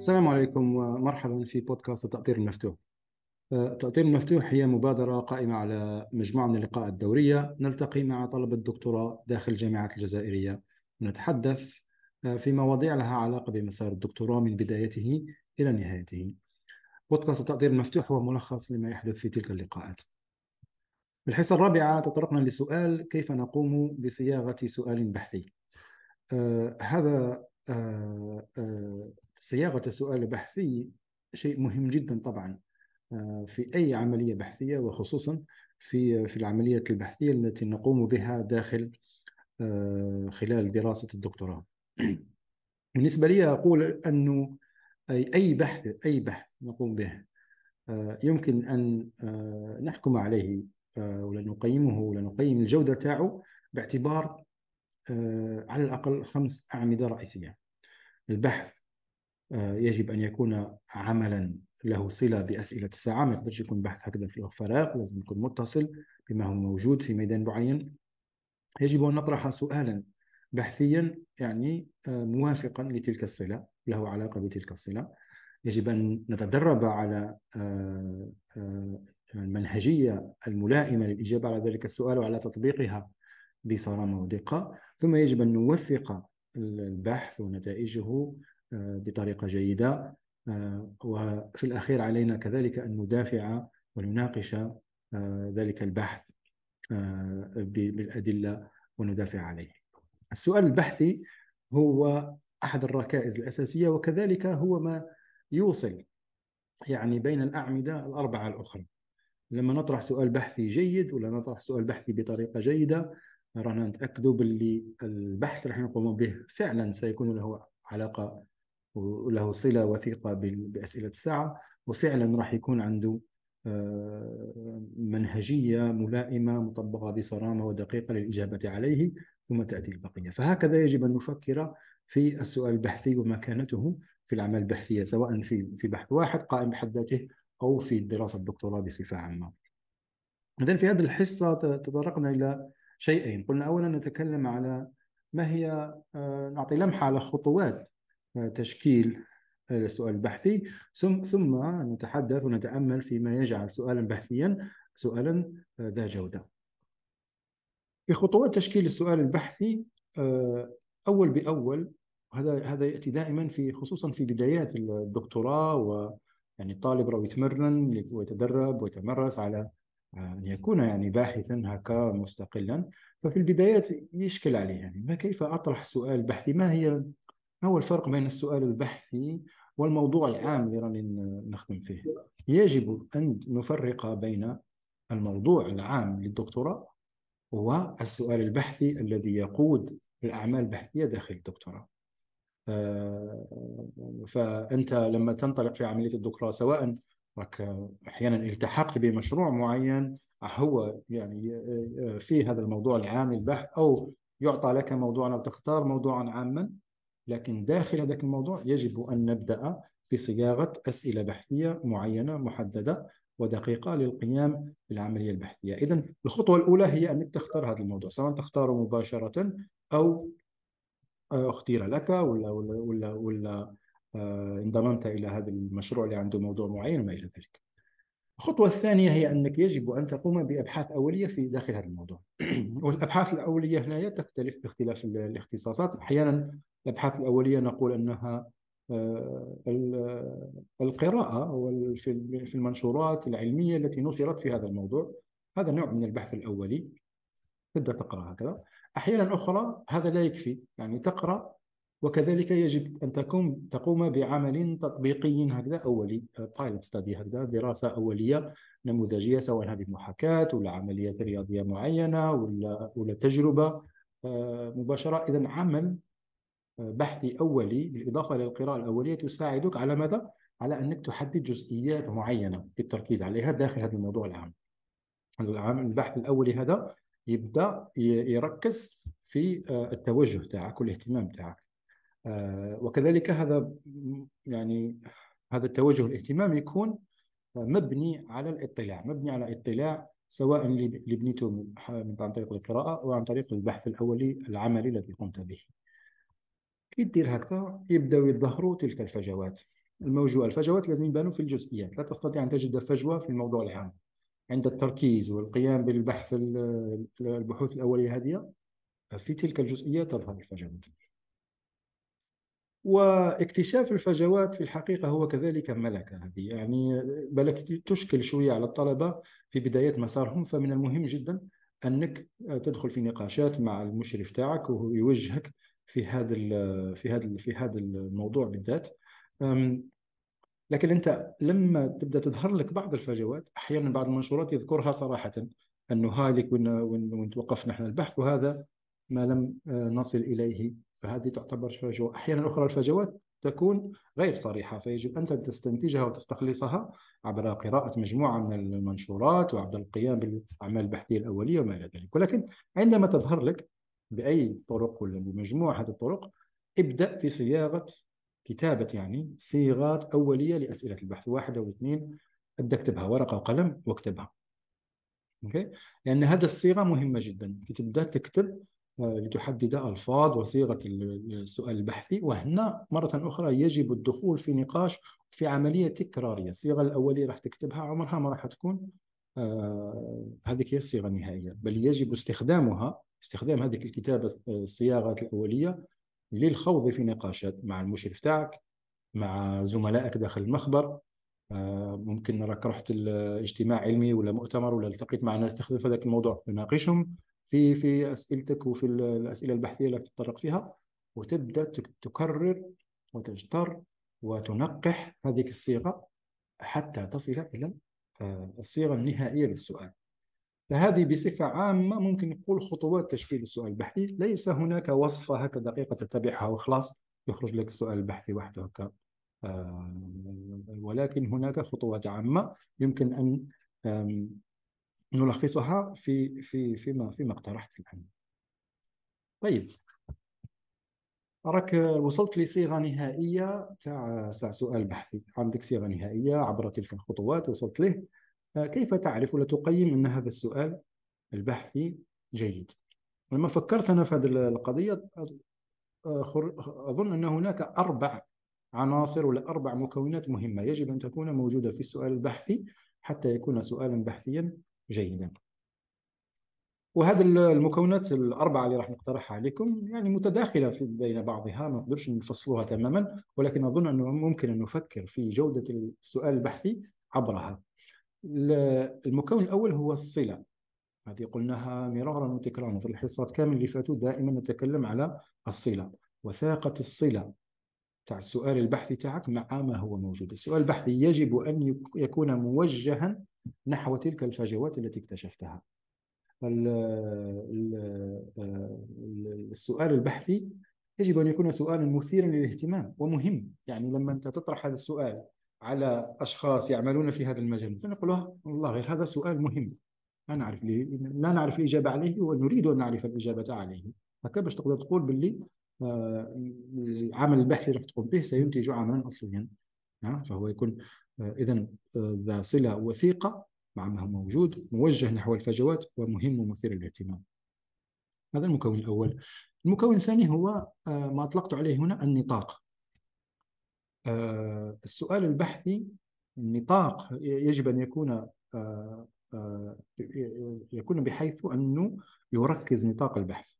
السلام عليكم ومرحبا في بودكاست التأطير المفتوح. التأطير المفتوح هي مبادرة قائمة على مجموعة من اللقاءات الدورية نلتقي مع طلبة الدكتوراه داخل الجامعات الجزائرية ونتحدث في مواضيع لها علاقة بمسار الدكتوراه من بدايته إلى نهايته. بودكاست التأطير المفتوح هو ملخص لما يحدث في تلك اللقاءات. في الحصة الرابعة تطرقنا لسؤال كيف نقوم بصياغة سؤال بحثي. آه هذا آه آه صياغة السؤال البحثي شيء مهم جدا طبعا آه، في أي عملية بحثية وخصوصا في في العملية البحثية التي نقوم بها داخل آه، خلال دراسة الدكتوراه. بالنسبة لي أقول أنه أي أي بحث أي بحث نقوم به آه، يمكن أن نحكم عليه ولا نقيمه ولا نقيم الجودة تاعه باعتبار على الأقل خمس أعمدة رئيسية. البحث يجب أن يكون عملا له صلة بأسئلة الساعة ما يقدرش يكون بحث هكذا في الفراغ لازم يكون متصل بما هو موجود في ميدان معين. يجب أن نطرح سؤالا بحثيا يعني آه، موافقا لتلك الصلة له علاقة بتلك الصلة. يجب أن نتدرب على آه، المنهجية الملائمة للإجابة على ذلك السؤال وعلى تطبيقها بصرامة ودقة ثم يجب أن نوثق البحث ونتائجه آه، بطريقة جيدة. آه، وفي الأخير علينا كذلك أن ندافع ونناقش آه، ذلك البحث بالأدلة وندافع عليه. السؤال البحثي هو أحد الركائز الأساسية وكذلك هو ما يوصل يعني بين الأعمدة الأربعة الأخرى. لما نطرح سؤال بحثي جيد ولا نطرح سؤال بحثي بطريقة جيدة رانا نتأكدوا باللي البحث اللي نقوم به فعلا سيكون له علاقة وله صلة وثيقة بأسئلة الساعة وفعلا راح يكون عنده آه، منهجية ملائمة مطبقة بصرامة ودقيقة للإجابة عليه ثم تأتي البقية. فهكذا يجب أن نفكر في السؤال البحثي ومكانته في الأعمال البحثية سواء في في بحث واحد قائم بحد ذاته أو في دراسة الدكتوراه بصفة عامة. إذن في هذه الحصة تطرقنا إلى شيئين. قلنا أولا نتكلم على ما هي آه، نعطي لمحة على خطوات تشكيل السؤال البحثي ثم ثم نتحدث ونتأمل فيما يجعل سؤالا بحثيا سؤالا ذا جودة. في خطوات تشكيل السؤال البحثي آه، أول بأول هذا هذا يأتي دائما في خصوصا في بدايات الدكتوراه و يعني الطالب راه يتمرن ويتدرب ويتمرس على أن يكون يعني باحثا هكا مستقلا. ففي البدايات يشكل عليه يعني ما كيف أطرح سؤال بحثي؟ ما هي ما هو الفرق بين السؤال البحثي والموضوع العام اللي راني نخدم فيه. يجب أن نفرق بين الموضوع العام للدكتوراه والسؤال البحثي الذي يقود الأعمال البحثية داخل الدكتوراه. فأنت لما تنطلق في عملية الدكتوراه سواء أحيانا التحقت بمشروع معين هو يعني في هذا الموضوع العام البحث أو يعطى لك موضوع أو تختار موضوعا عاما لكن داخل هذاك الموضوع يجب أن نبدأ في صياغة أسئلة بحثية معينة محددة ودقيقة للقيام بالعملية البحثية. إذا الخطوة الأولى هي أنك تختار هذا الموضوع سواء تختاره مباشرة أو آه، أختير لك ولا ولا ولا, ولا آه، انضممت إلى هذا المشروع اللي عنده موضوع معين وما إلى ذلك. الخطوة الثانية هي أنك يجب أن تقوم بأبحاث أولية في داخل هذا الموضوع. والأبحاث الأولية هنا تختلف باختلاف الاختصاصات. أحيانا الأبحاث الأولية نقول أنها آه، القراءة في المنشورات العلمية التي نشرت في هذا الموضوع. هذا نوع من البحث الأولي. تبدأ تقرأ هكذا. أحيانا أخرى هذا لا يكفي. يعني تقرأ وكذلك يجب أن تقوم تقوم بعمل تطبيقي هكذا أولي بايلوت ستادي هكذا دراسة أولية نموذجية سواء هذه محاكاة ولا عملية رياضية معينة ولا ولا تجربة آه، مباشرة. إذا عمل آه، بحثي أولي بالإضافة للقراءة الأولية تساعدك على ماذا؟ على أنك تحدد جزئيات معينة بالتركيز عليها داخل هذا الموضوع العام. البحث الأولي هذا يبدأ يركز في آه، التوجه تاعك والاهتمام تاعك. آه، وكذلك هذا يعني هذا التوجه الاهتمام يكون مبني على الاطلاع مبني على اطلاع سواء اللي بنيته عن طريق القراءة أو عن طريق البحث الأولي العملي الذي قمت به. كي دير هكذا يبداو يظهروا تلك الفجوات. الموجوع الفجوات لازم يبانوا في الجزئيات. لا تستطيع أن تجد فجوة في الموضوع العام. عند التركيز والقيام بالبحث البحوث الأولية هذه في تلك الجزئيات تظهر الفجوات. واكتشاف الفجوات في الحقيقة هو كذلك ملكة هذه. يعني بلك تشكل شوية على الطلبة في بداية مسارهم فمن المهم جدا أنك تدخل في نقاشات مع المشرف تاعك ويوجهك في هذا في هذا في هذا الموضوع بالذات. لكن أنت لما تبدأ تظهر لك بعض الفجوات أحيانا بعض المنشورات يذكرها صراحة أنه هالك وين توقف نحن البحث وهذا ما لم آه، نصل إليه فهذه تعتبر فجوه أحيانا أخرى الفجوات تكون غير صريحة فيجب أن تستنتجها وتستخلصها عبر قراءة مجموعة من المنشورات وعبر القيام بالأعمال البحثية الأولية وما إلى ذلك. ولكن عندما تظهر لك بأي طرق ولا بمجموعة هذه الطرق ابدأ في صياغة كتابة يعني صيغات أولية لأسئلة البحث. واحد أو اثنين أبدأ أكتبها. ورقة وقلم واكتبها. أوكي؟ لأن هذه الصيغة مهمة جدا. تبدأ تكتب لتحدد ألفاظ وصيغة السؤال البحثي. وهنا مرة أخرى يجب الدخول في نقاش في عملية تكرارية. الصيغة الأولية راح تكتبها عمرها ما راح تكون آه هذه هي الصيغة النهائية. بل يجب استخدامها استخدام هذه الكتابة آه، الصياغات الأولية للخوض في نقاشات مع المشرف تاعك مع زملائك داخل المخبر. آه، ممكن راك رحت الاجتماع علمي ولا مؤتمر ولا التقيت مع ناس تخدم في هذاك الموضوع تناقشهم في في أسئلتك وفي الأسئلة البحثية اللي تتطرق فيها وتبدأ تكرر وتجتر وتنقح هذه الصيغة حتى تصل إلى آه، الصيغة النهائية للسؤال. فهذه بصفة عامة ممكن نقول خطوات تشكيل السؤال البحثي. ليس هناك وصفة هكذا دقيقة تتبعها وخلاص يخرج لك السؤال البحثي وحده هكا. آه، ولكن هناك خطوات عامة يمكن أن نلخصها في في فيما فيما اقترحت الآن. طيب. راك وصلت لصيغة نهائية تاع سؤال بحثي. عندك صيغة نهائية عبر تلك الخطوات وصلت له. كيف تعرف ولا تقيم أن هذا السؤال البحثي جيد؟ لما فكرت أنا في هذه القضية أظن أن هناك أربع عناصر ولا أربع مكونات مهمة يجب أن تكون موجودة في السؤال البحثي حتى يكون سؤالا بحثيا جيدا. وهذه المكونات الأربعة اللي راح نقترحها عليكم يعني متداخلة في بين بعضها ما نقدرش نفصلوها تماما ولكن أظن أنه ممكن أن نفكر في جودة السؤال البحثي عبرها. المكون الأول هو الصلة. هذه قلناها مرارا وتكرارا في الحصات كامل اللي فاتوا دائما نتكلم على الصلة. وثاقة الصلة تاع السؤال البحثي تاعك مع ما هو موجود. السؤال البحثي يجب أن يكون موجها نحو تلك الفجوات التي اكتشفتها. السؤال البحثي يجب أن يكون سؤالا مثيرا للاهتمام ومهم. يعني لما أنت تطرح هذا السؤال على أشخاص يعملون في هذا المجال فنقول والله غير هذا سؤال مهم. لا نعرف لا نعرف الإجابة عليه ونريد أن نعرف الإجابة عليه. هكا باش تقدر تقول باللي آه، العمل البحثي اللي راح تقوم به سينتج عملا أصليا فهو يكون إذا آه، ذا صلة وثيقة مع ما هو موجود موجه نحو الفجوات ومهم ومثير للاهتمام. هذا المكون الأول. المكون الثاني هو ما أطلقت عليه هنا النطاق. آه، السؤال البحثي النطاق يجب أن يكون آه، آه، يكون بحيث أنه يركز نطاق البحث.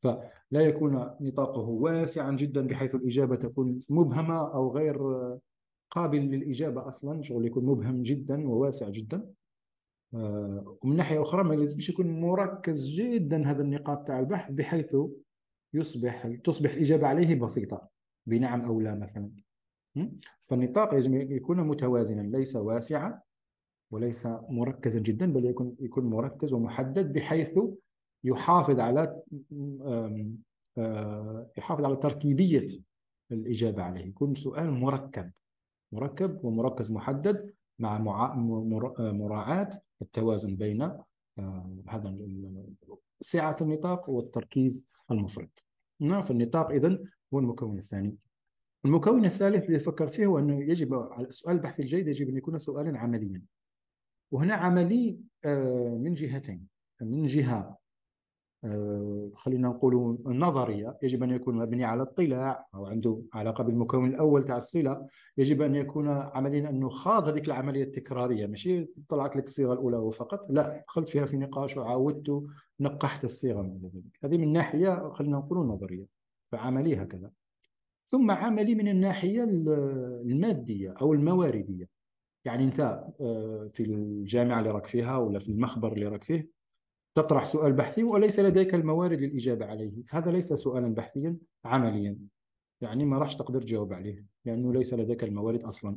فلا يكون نطاقه واسعا جدا بحيث الإجابة تكون مبهمة أو غير قابل للإجابة أصلا شغل يكون مبهم جدا وواسع جدا. ومن ناحية أخرى ما لازمش يكون مركز جدا هذا النقاط تاع البحث بحيث يصبح تصبح الإجابة عليه بسيطة بنعم أو لا مثلا. فالنطاق يجب يكون متوازنا ليس واسعا وليس مركزا جدا بل يكون يكون مركز ومحدد بحيث يحافظ على يحافظ على تركيبية الإجابة عليه. يكون سؤال مركب. مركب ومركز محدد مع مراعاة التوازن بين هذا سعة النطاق والتركيز المفرط. نعم فالنطاق إذن هو المكون الثاني. المكون الثالث اللي فكرت فيه هو أنه يجب على السؤال البحثي الجيد يجب أن يكون سؤالا عمليا. وهنا عملي آه، من جهتين من جهة آه، خلينا نقول نظرية. يجب أن يكون مبني على اطلاع أو عنده علاقة بالمكون الأول تاع الصلة. يجب أن يكون عمليا أنه خاض هذيك العملية التكرارية. ماشي طلعت لك الصيغة الأولى فقط لا دخلت فيها في نقاش وعاودت نقحت الصيغة من ذلك هذه من ناحية خلينا نقول نظرية فعملي هكذا. ثم عملي من الناحية المادية أو المواردية. يعني أنت آه، في الجامعة اللي راك فيها ولا في المخبر اللي راك فيه تطرح سؤال بحثي وليس لديك الموارد للإجابة عليه. هذا ليس سؤالا بحثيا عمليا. يعني ما راحش تقدر تجاوب عليه لأنه ليس لديك الموارد أصلا.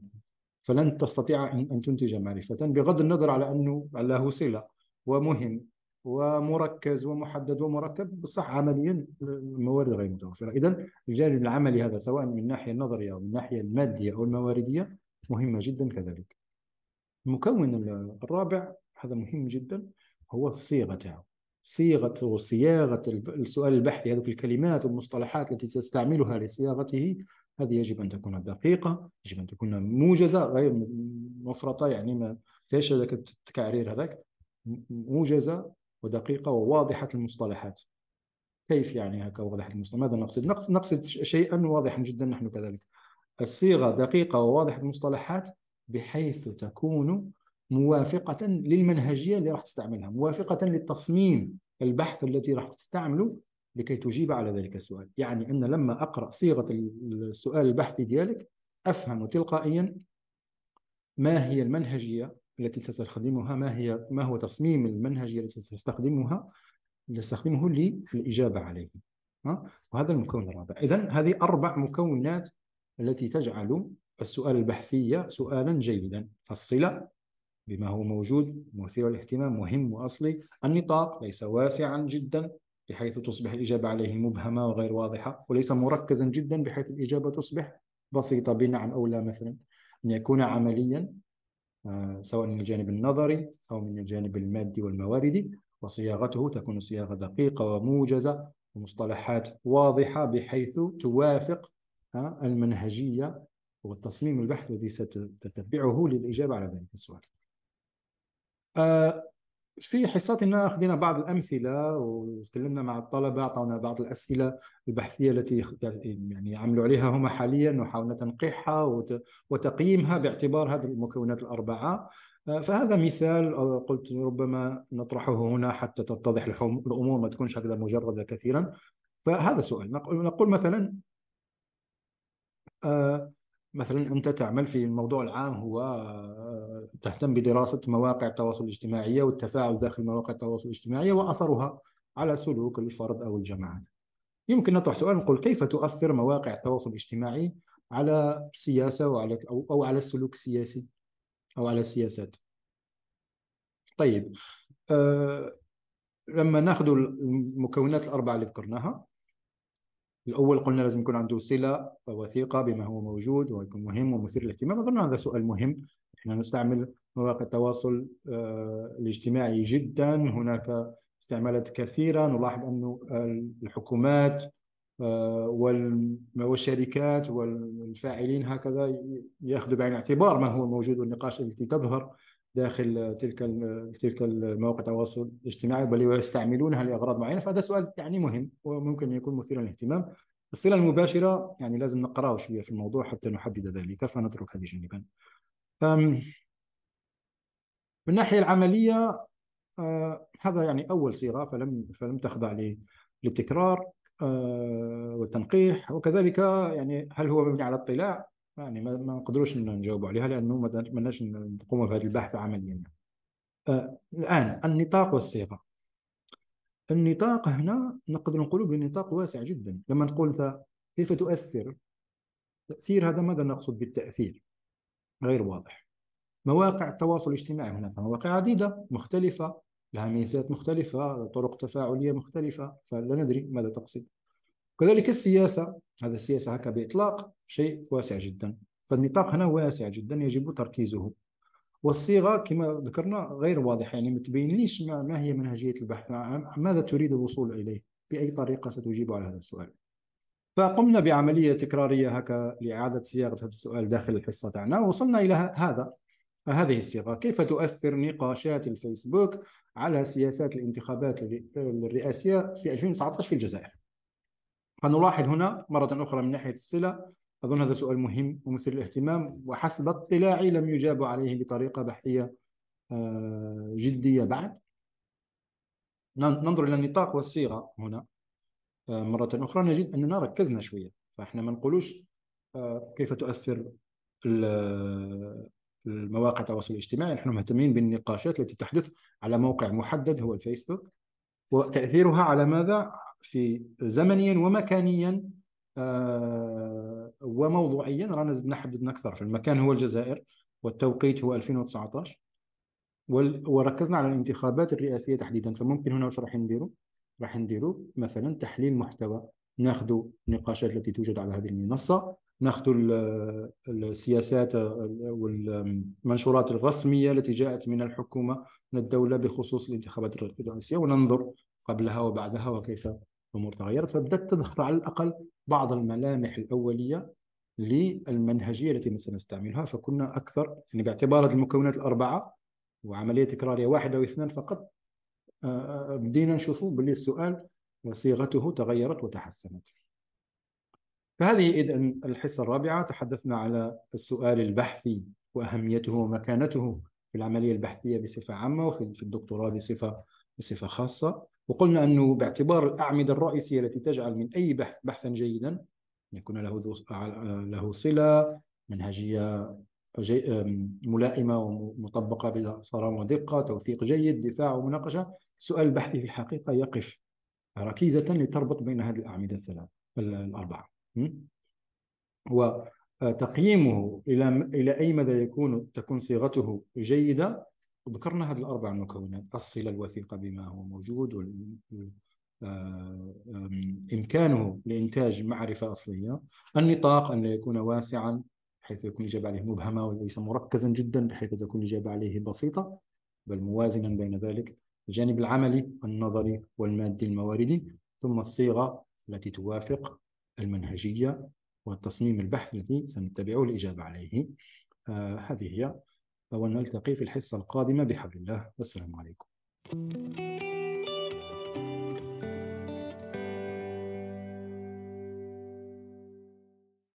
فلن تستطيع أن تنتج معرفة. بغض النظر على أنه له صلة ومهم ومركز ومحدد ومركب بصح عمليا الموارد غير متوفرة. إذا الجانب العملي هذا سواء من الناحية النظرية أو من الناحية المادية أو المواردية مهمة جدا كذلك. المكون الرابع هذا مهم جدا هو الصيغه تاعو صيغة وصياغة السؤال البحثي هذه الكلمات والمصطلحات التي تستعملها لصياغته هذه يجب أن تكون دقيقة يجب أن تكون موجزة غير مفرطة يعني ما فيش هذاك التكعرير هذاك. موجزة ودقيقة وواضحة المصطلحات. كيف يعني هكا واضحة المصطلحات؟ ماذا نقصد؟ نقصد شيئا واضحا جدا نحن كذلك. الصيغة دقيقة وواضحة المصطلحات بحيث تكون موافقة للمنهجية اللي راح تستعملها موافقة للتصميم البحث التي راح تستعمله لكي تجيب على ذلك السؤال. يعني أن لما أقرأ صيغة السؤال البحثي ديالك أفهم تلقائيا ما هي المنهجية التي تستخدمها ما هي ما هو تصميم المنهجية التي تستخدمها تستخدمه للإجابة عليه. وهذا المكون الرابع. إذا هذه أربع مكونات التي تجعل السؤال البحثي سؤالا جيدا. فالصلة بما هو موجود مثير للاهتمام مهم وأصلي. النطاق ليس واسعا جدا بحيث تصبح الإجابة عليه مبهمة وغير واضحة وليس مركزا جدا بحيث الإجابة تصبح بسيطة بنعم أو لا مثلا. أن يكون عمليا آه، سواء من الجانب النظري أو من الجانب المادي والمواردي وصياغته تكون صياغة دقيقة وموجزة ومصطلحات واضحة بحيث توافق آه، المنهجية والتصميم البحث الذي ستتبعه للإجابة على ذلك السؤال. آه، في حصتنا أخذنا بعض الأمثلة وتكلمنا مع الطلبة أعطونا بعض الأسئلة البحثية التي يعني عملوا عليها هم حاليا وحاولنا تنقيحها وتقييمها باعتبار هذه المكونات الأربعة. آه، فهذا مثال قلت ربما نطرحه هنا حتى تتضح الأمور ما تكونش هكذا مجردة كثيرا. فهذا سؤال نقول مثلا آه، مثلا أنت تعمل في الموضوع العام هو آه، تهتم بدراسة مواقع التواصل الاجتماعي والتفاعل داخل مواقع التواصل الاجتماعي وأثرها على سلوك الفرد أو الجماعات. يمكن نطرح سؤال نقول كيف تؤثر مواقع التواصل الاجتماعي على السياسة وعلى أو على السلوك السياسي أو على السياسات؟ طيب أه لما ناخذ المكونات الأربعة اللي ذكرناها الأول قلنا لازم يكون عنده صلة وثيقة بما هو موجود ويكون مهم ومثير للاهتمام. أظن هذا سؤال مهم. إحنا نستعمل مواقع التواصل آه، الاجتماعي جدا. هناك استعمالات كثيرة. نلاحظ أن الحكومات آه، والشركات والفاعلين هكذا ياخذوا بعين الاعتبار ما هو موجود والنقاش التي تظهر. داخل تلك تلك المواقع التواصل الاجتماعي بل ويستعملونها لأغراض معينة. فهذا سؤال يعني مهم وممكن ان يكون مثيرا للاهتمام. الصلة المباشرة يعني لازم نقرأه شوية في الموضوع حتى نحدد ذلك. فنترك هذه جانبا؟ من الناحيه العملية آه هذا يعني أول صيغة فلم فلم تخضع للتكرار آه والتنقيح. وكذلك يعني هل هو مبني على اطلاع؟ يعني ما, ما نقدروش نجاوبوا عليها لأنه ما نتمناش نقوم بهذا البحث عمليا. آه الآن النطاق والصيغة. النطاق هنا نقدر نقول بنطاق واسع جدا. لما نقول كيف تؤثر؟ تأثير هذا ماذا نقصد بالتأثير؟ غير واضح. مواقع التواصل الاجتماعي هناك مواقع عديدة مختلفة لها ميزات مختلفة طرق تفاعلية مختلفة فلا ندري ماذا تقصد. كذلك السياسة هذا السياسة هكا بإطلاق شيء واسع جدا. فالنطاق هنا واسع جدا يجب تركيزه. والصيغة كما ذكرنا غير واضحة يعني ما تبينليش ما هي منهجية البحث ماذا تريد الوصول إليه؟ بأي طريقة ستجيب على هذا السؤال؟ فقمنا بعملية تكرارية هكا لإعادة صياغة هذا السؤال داخل الحصة تاعنا ووصلنا إلى هذا هذه الصيغة. كيف تؤثر نقاشات الفيسبوك على سياسات الانتخابات الرئاسية في 2019 في الجزائر؟ فنلاحظ هنا مرة أخرى من ناحية الصلة أظن هذا سؤال مهم ومثير للاهتمام وحسب اطلاعي لم يجاب عليه بطريقة بحثية آه، جدية بعد. ننظر إلى النطاق والصيغة هنا. آه، مرة أخرى نجد أننا ركزنا شوية فإحنا ما نقولوش آه، كيف تؤثر المواقع التواصل الاجتماعي. نحن مهتمين بالنقاشات التي تحدث على موقع محدد هو الفيسبوك وتأثيرها على ماذا؟ في زمنيا ومكانيا آه وموضوعيا. رانا زدنا حددنا أكثر. في المكان هو الجزائر والتوقيت هو 2019 وركزنا على الانتخابات الرئاسية تحديدا. فممكن هنا واش راح نديروا راح نديروا مثلا تحليل محتوى. ناخذ النقاشات التي توجد على هذه المنصة. ناخذ السياسات والمنشورات الرسمية التي جاءت من الحكومة من الدولة بخصوص الانتخابات الرئاسية وننظر قبلها وبعدها وكيف الأمور تغيرت فبدأت تظهر على الأقل بعض الملامح الأولية للمنهجية التي سنستعملها. فكنا أكثر يعني باعتبار المكونات الأربعة وعملية تكرارية واحدة أو اثنان فقط آه، آه، بدينا نشوفوا باللي السؤال صيغته تغيرت وتحسنت. فهذه إذن الحصة الرابعة. تحدثنا على السؤال البحثي وأهميته ومكانته في العملية البحثية بصفة عامة وفي الدكتوراه بصفة بصفة خاصة. وقلنا أنه باعتبار الأعمدة الرئيسية التي تجعل من أي بحث بحثا جيدا يكون له له صلة منهجية ملائمة ومطبقة بصرامة ودقة توثيق جيد دفاع ومناقشة. السؤال البحثي في الحقيقة يقف ركيزة لتربط بين هذه الأعمدة الثلاث الأربعة. وتقييمه إلى إلى أي مدى يكون تكون صيغته جيدة؟ ذكرنا هذه الأربع مكونات الصلة الوثيقة بما هو موجود إمكانه لإنتاج معرفة أصلية النطاق أن يكون واسعا بحيث يكون الإجابة عليه مبهمة وليس مركزا جدا بحيث تكون الإجابة عليه بسيطة بل موازنا بين ذلك الجانب العملي النظري والمادي المواردي ثم الصيغة التي توافق المنهجية والتصميم البحث الذي سنتبعه الإجابة عليه. آه هذه هي ونلتقي في الحصة القادمة بحول الله. والسلام عليكم.